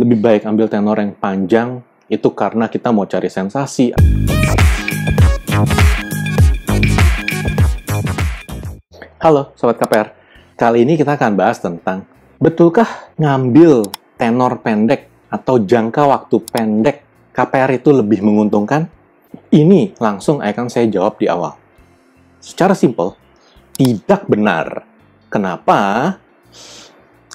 lebih baik ambil tenor yang panjang itu karena kita mau cari sensasi. Halo Sobat KPR, kali ini kita akan bahas tentang betulkah ngambil tenor pendek atau jangka waktu pendek KPR itu lebih menguntungkan? Ini langsung akan saya jawab di awal. Secara simpel, tidak benar. Kenapa?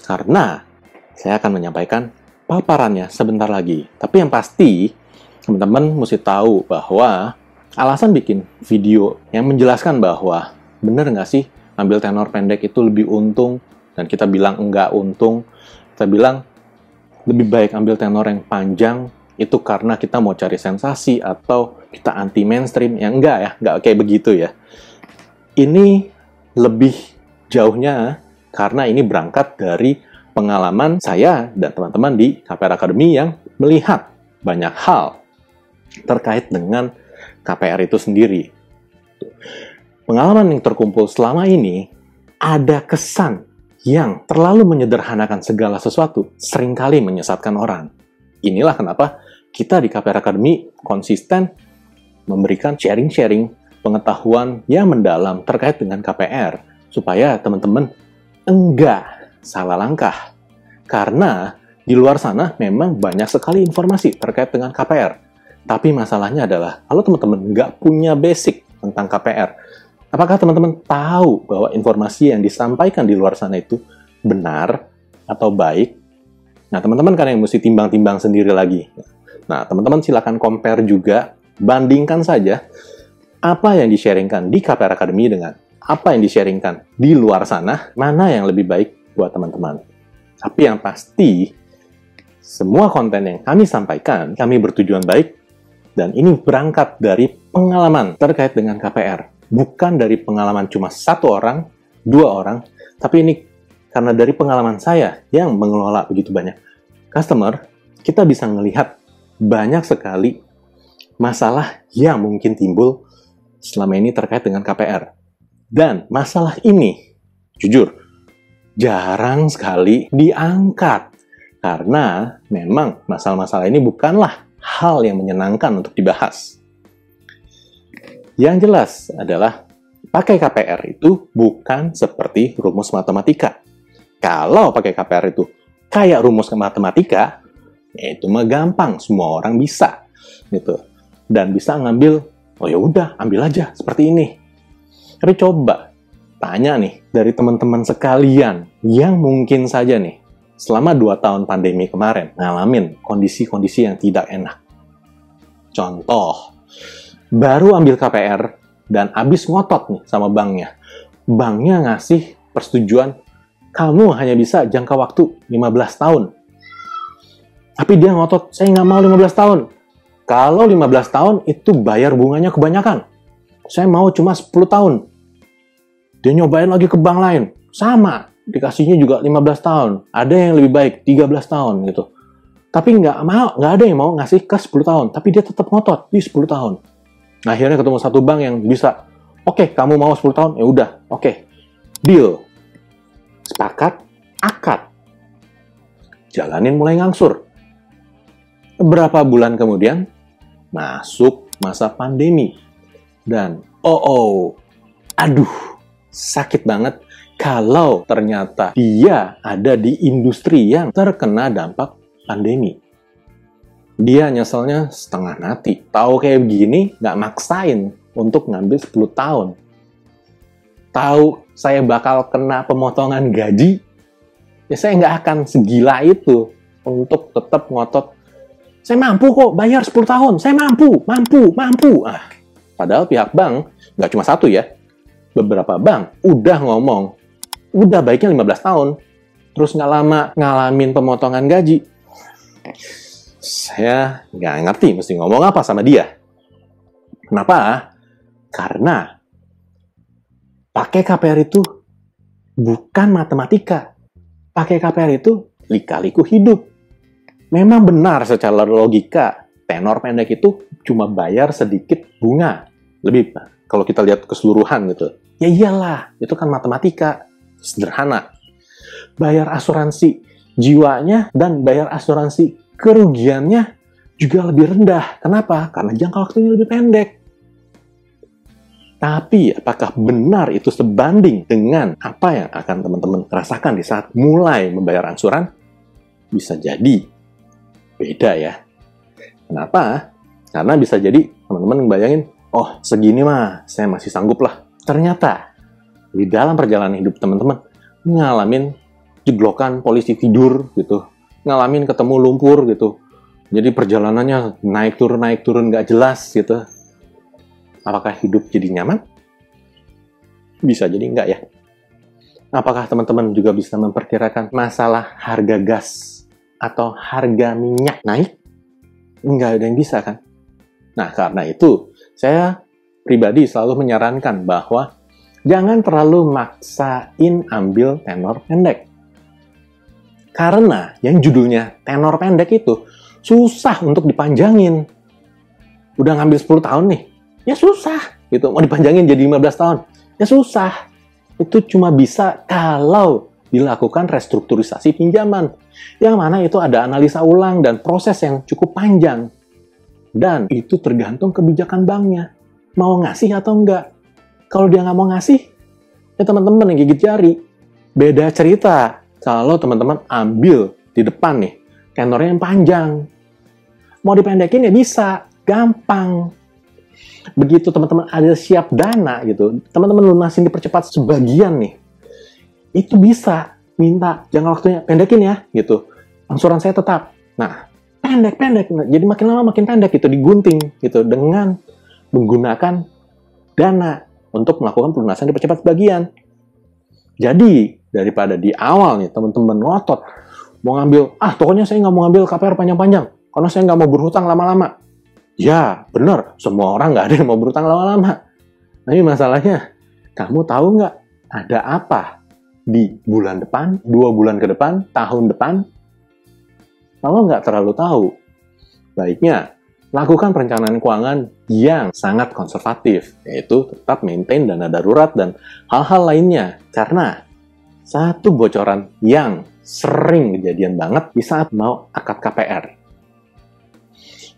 Karena saya akan menyampaikan paparannya sebentar lagi. Tapi yang pasti, teman-teman mesti tahu bahwa alasan bikin video yang menjelaskan bahwa benar nggak sih ambil tenor pendek itu lebih untung dan kita bilang enggak untung. Kita bilang lebih baik ambil tenor yang panjang itu karena kita mau cari sensasi atau kita anti mainstream ya enggak ya enggak kayak begitu ya ini lebih jauhnya karena ini berangkat dari pengalaman saya dan teman-teman di KPR Academy yang melihat banyak hal terkait dengan KPR itu sendiri. Pengalaman yang terkumpul selama ini ada kesan yang terlalu menyederhanakan segala sesuatu sering kali menyesatkan orang. Inilah kenapa kita di KPR Academy konsisten memberikan sharing-sharing pengetahuan yang mendalam terkait dengan KPR supaya teman-teman enggak salah langkah. Karena di luar sana memang banyak sekali informasi terkait dengan KPR. Tapi masalahnya adalah, kalau teman-teman nggak punya basic tentang KPR, apakah teman-teman tahu bahwa informasi yang disampaikan di luar sana itu benar atau baik? Nah, teman-teman kan yang mesti timbang-timbang sendiri lagi. Nah, teman-teman silakan compare juga, bandingkan saja apa yang di-sharingkan di KPR Academy dengan apa yang di-sharingkan di luar sana, mana yang lebih baik buat teman-teman. Tapi yang pasti, semua konten yang kami sampaikan, kami bertujuan baik, dan ini berangkat dari pengalaman terkait dengan KPR. Bukan dari pengalaman cuma satu orang, dua orang, tapi ini karena dari pengalaman saya yang mengelola begitu banyak customer, kita bisa melihat banyak sekali masalah yang mungkin timbul selama ini terkait dengan KPR. Dan masalah ini, jujur, jarang sekali diangkat. Karena memang masalah-masalah ini bukanlah hal yang menyenangkan untuk dibahas. Yang jelas adalah pakai KPR itu bukan seperti rumus matematika. Kalau pakai KPR itu kayak rumus matematika, ya itu mah gampang, semua orang bisa gitu. Dan bisa ngambil oh ya udah ambil aja seperti ini. Tapi coba tanya nih dari teman-teman sekalian yang mungkin saja nih selama 2 tahun pandemi kemarin ngalamin kondisi-kondisi yang tidak enak. Contoh, baru ambil KPR dan habis ngotot nih sama banknya. Banknya ngasih persetujuan kamu hanya bisa jangka waktu 15 tahun. Tapi dia ngotot, saya nggak mau 15 tahun. Kalau 15 tahun itu bayar bunganya kebanyakan. Saya mau cuma 10 tahun. Dia nyobain lagi ke bank lain. Sama, dikasihnya juga 15 tahun. Ada yang lebih baik 13 tahun gitu. Tapi nggak mau, nggak ada yang mau ngasih ke 10 tahun. Tapi dia tetap ngotot di 10 tahun. Nah, akhirnya ketemu satu bank yang bisa, oke, okay, kamu mau 10 tahun, ya udah, oke, okay. deal, sepakat, akad, jalanin mulai ngangsur. Berapa bulan kemudian, masuk masa pandemi. Dan oh oh, aduh, sakit banget kalau ternyata dia ada di industri yang terkena dampak pandemi. Dia nyeselnya setengah mati. Tahu kayak begini, nggak maksain untuk ngambil 10 tahun. Tahu saya bakal kena pemotongan gaji, ya saya nggak akan segila itu untuk tetap ngotot saya mampu kok bayar 10 tahun. Saya mampu, mampu, mampu. Ah, padahal pihak bank, nggak cuma satu ya, beberapa bank udah ngomong, udah baiknya 15 tahun. Terus nggak lama ngalamin pemotongan gaji. Saya nggak ngerti mesti ngomong apa sama dia. Kenapa? Karena pakai KPR itu bukan matematika. Pakai KPR itu lika-liku hidup memang benar secara logika tenor pendek itu cuma bayar sedikit bunga lebih kalau kita lihat keseluruhan gitu ya iyalah itu kan matematika sederhana bayar asuransi jiwanya dan bayar asuransi kerugiannya juga lebih rendah. Kenapa? Karena jangka waktunya lebih pendek. Tapi apakah benar itu sebanding dengan apa yang akan teman-teman rasakan di saat mulai membayar angsuran? Bisa jadi beda ya. Kenapa? Karena bisa jadi teman-teman bayangin, oh segini mah saya masih sanggup lah. Ternyata di dalam perjalanan hidup teman-teman ngalamin jeglokan polisi tidur gitu, ngalamin ketemu lumpur gitu. Jadi perjalanannya naik turun naik turun nggak jelas gitu Apakah hidup jadi nyaman? Bisa jadi enggak ya. Apakah teman-teman juga bisa memperkirakan masalah harga gas atau harga minyak naik? Enggak ada yang bisa kan? Nah, karena itu saya pribadi selalu menyarankan bahwa jangan terlalu maksain ambil tenor pendek. Karena yang judulnya tenor pendek itu susah untuk dipanjangin. Udah ngambil 10 tahun nih, ya susah gitu. Mau dipanjangin jadi 15 tahun ya susah. Itu cuma bisa kalau dilakukan restrukturisasi pinjaman. Yang mana itu ada analisa ulang dan proses yang cukup panjang. Dan itu tergantung kebijakan banknya mau ngasih atau enggak kalau dia nggak mau ngasih ya teman-teman yang gigit jari beda cerita kalau teman-teman ambil di depan nih tenornya yang panjang mau dipendekin ya bisa gampang begitu teman-teman ada siap dana gitu, teman-teman lunasin dipercepat sebagian nih, itu bisa minta jangka waktunya pendekin ya gitu. Angsuran saya tetap. Nah, pendek-pendek. Jadi makin lama makin pendek gitu, digunting gitu dengan menggunakan dana untuk melakukan pelunasan dipercepat sebagian. Jadi, daripada di awal nih teman-teman ngotot mau ngambil, ah pokoknya saya nggak mau ngambil KPR panjang-panjang, karena saya nggak mau berhutang lama-lama. Ya, benar. Semua orang nggak ada yang mau berutang lama-lama. Tapi masalahnya, kamu tahu nggak ada apa di bulan depan, dua bulan ke depan, tahun depan? Kalau nggak terlalu tahu, baiknya lakukan perencanaan keuangan yang sangat konservatif, yaitu tetap maintain dana darurat dan hal-hal lainnya. Karena satu bocoran yang sering kejadian banget di saat mau akad KPR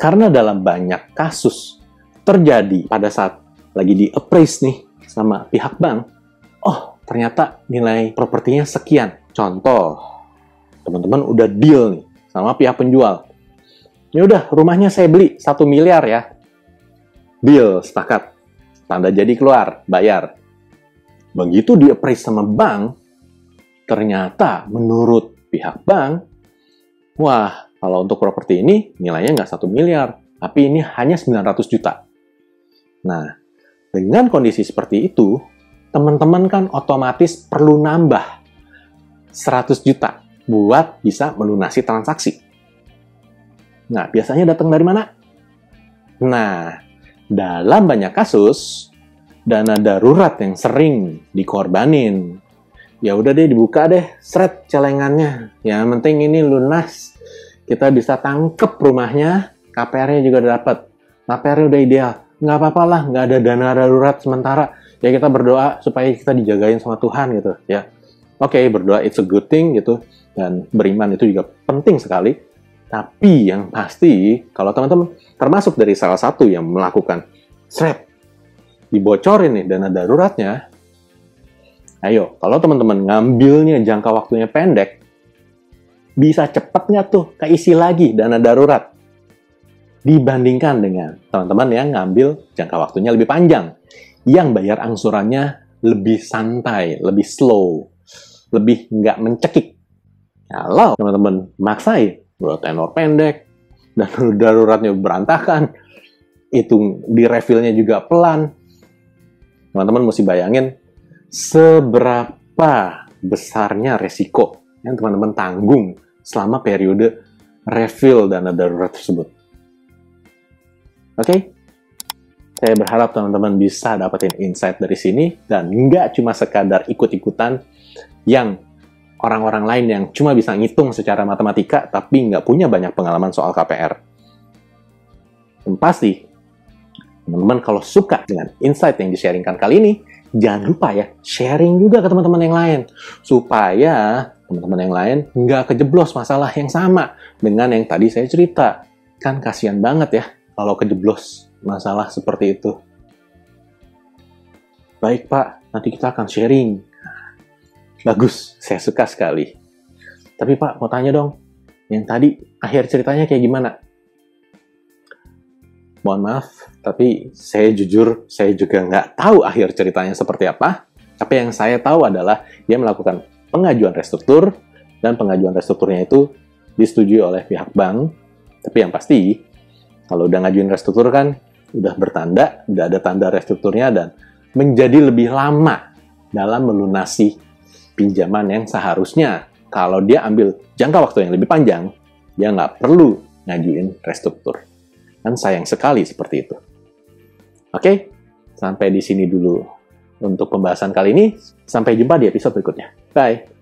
karena dalam banyak kasus terjadi pada saat lagi di appraise nih sama pihak bank, oh ternyata nilai propertinya sekian. Contoh, teman-teman udah deal nih sama pihak penjual. Ya udah, rumahnya saya beli satu miliar ya. Deal, sepakat. Tanda jadi keluar, bayar. Begitu di appraise sama bank, ternyata menurut pihak bank, wah kalau untuk properti ini nilainya nggak satu miliar, tapi ini hanya 900 juta. Nah, dengan kondisi seperti itu, teman-teman kan otomatis perlu nambah 100 juta buat bisa melunasi transaksi. Nah, biasanya datang dari mana? Nah, dalam banyak kasus, dana darurat yang sering dikorbanin. Ya udah deh dibuka deh, seret celengannya. Yang penting ini lunas kita bisa tangkep rumahnya, KPR-nya juga dapat. KPR-nya udah ideal. Nggak apa-apa lah, nggak ada dana darurat sementara. Ya kita berdoa supaya kita dijagain sama Tuhan gitu ya. Oke, okay, berdoa it's a good thing gitu. Dan beriman itu juga penting sekali. Tapi yang pasti, kalau teman-teman termasuk dari salah satu yang melakukan srep, dibocorin nih dana daruratnya, ayo, kalau teman-teman ngambilnya jangka waktunya pendek, bisa cepat nggak tuh keisi lagi dana darurat dibandingkan dengan teman-teman yang ngambil jangka waktunya lebih panjang yang bayar angsurannya lebih santai, lebih slow, lebih nggak mencekik. Kalau teman-teman maksain buat tenor pendek dan daruratnya berantakan, itu di refillnya juga pelan, teman-teman mesti bayangin seberapa besarnya resiko yang teman-teman tanggung selama periode refill dana darurat tersebut. Oke? Okay? Saya berharap teman-teman bisa dapetin insight dari sini dan nggak cuma sekadar ikut-ikutan yang orang-orang lain yang cuma bisa ngitung secara matematika tapi nggak punya banyak pengalaman soal KPR. Dan pasti, teman-teman kalau suka dengan insight yang di-sharingkan kali ini, jangan lupa ya, sharing juga ke teman-teman yang lain. Supaya teman-teman yang lain nggak kejeblos masalah yang sama dengan yang tadi saya cerita. Kan kasihan banget ya kalau kejeblos masalah seperti itu. Baik Pak, nanti kita akan sharing. Bagus, saya suka sekali. Tapi Pak, mau tanya dong, yang tadi akhir ceritanya kayak gimana? Mohon maaf, tapi saya jujur, saya juga nggak tahu akhir ceritanya seperti apa. Tapi yang saya tahu adalah dia melakukan pengajuan restruktur, dan pengajuan restrukturnya itu disetujui oleh pihak bank. Tapi yang pasti, kalau udah ngajuin restruktur kan, udah bertanda, udah ada tanda restrukturnya, dan menjadi lebih lama dalam melunasi pinjaman yang seharusnya kalau dia ambil jangka waktu yang lebih panjang, dia nggak perlu ngajuin restruktur. Kan sayang sekali seperti itu. Oke, sampai di sini dulu untuk pembahasan kali ini. Sampai jumpa di episode berikutnya. Bye!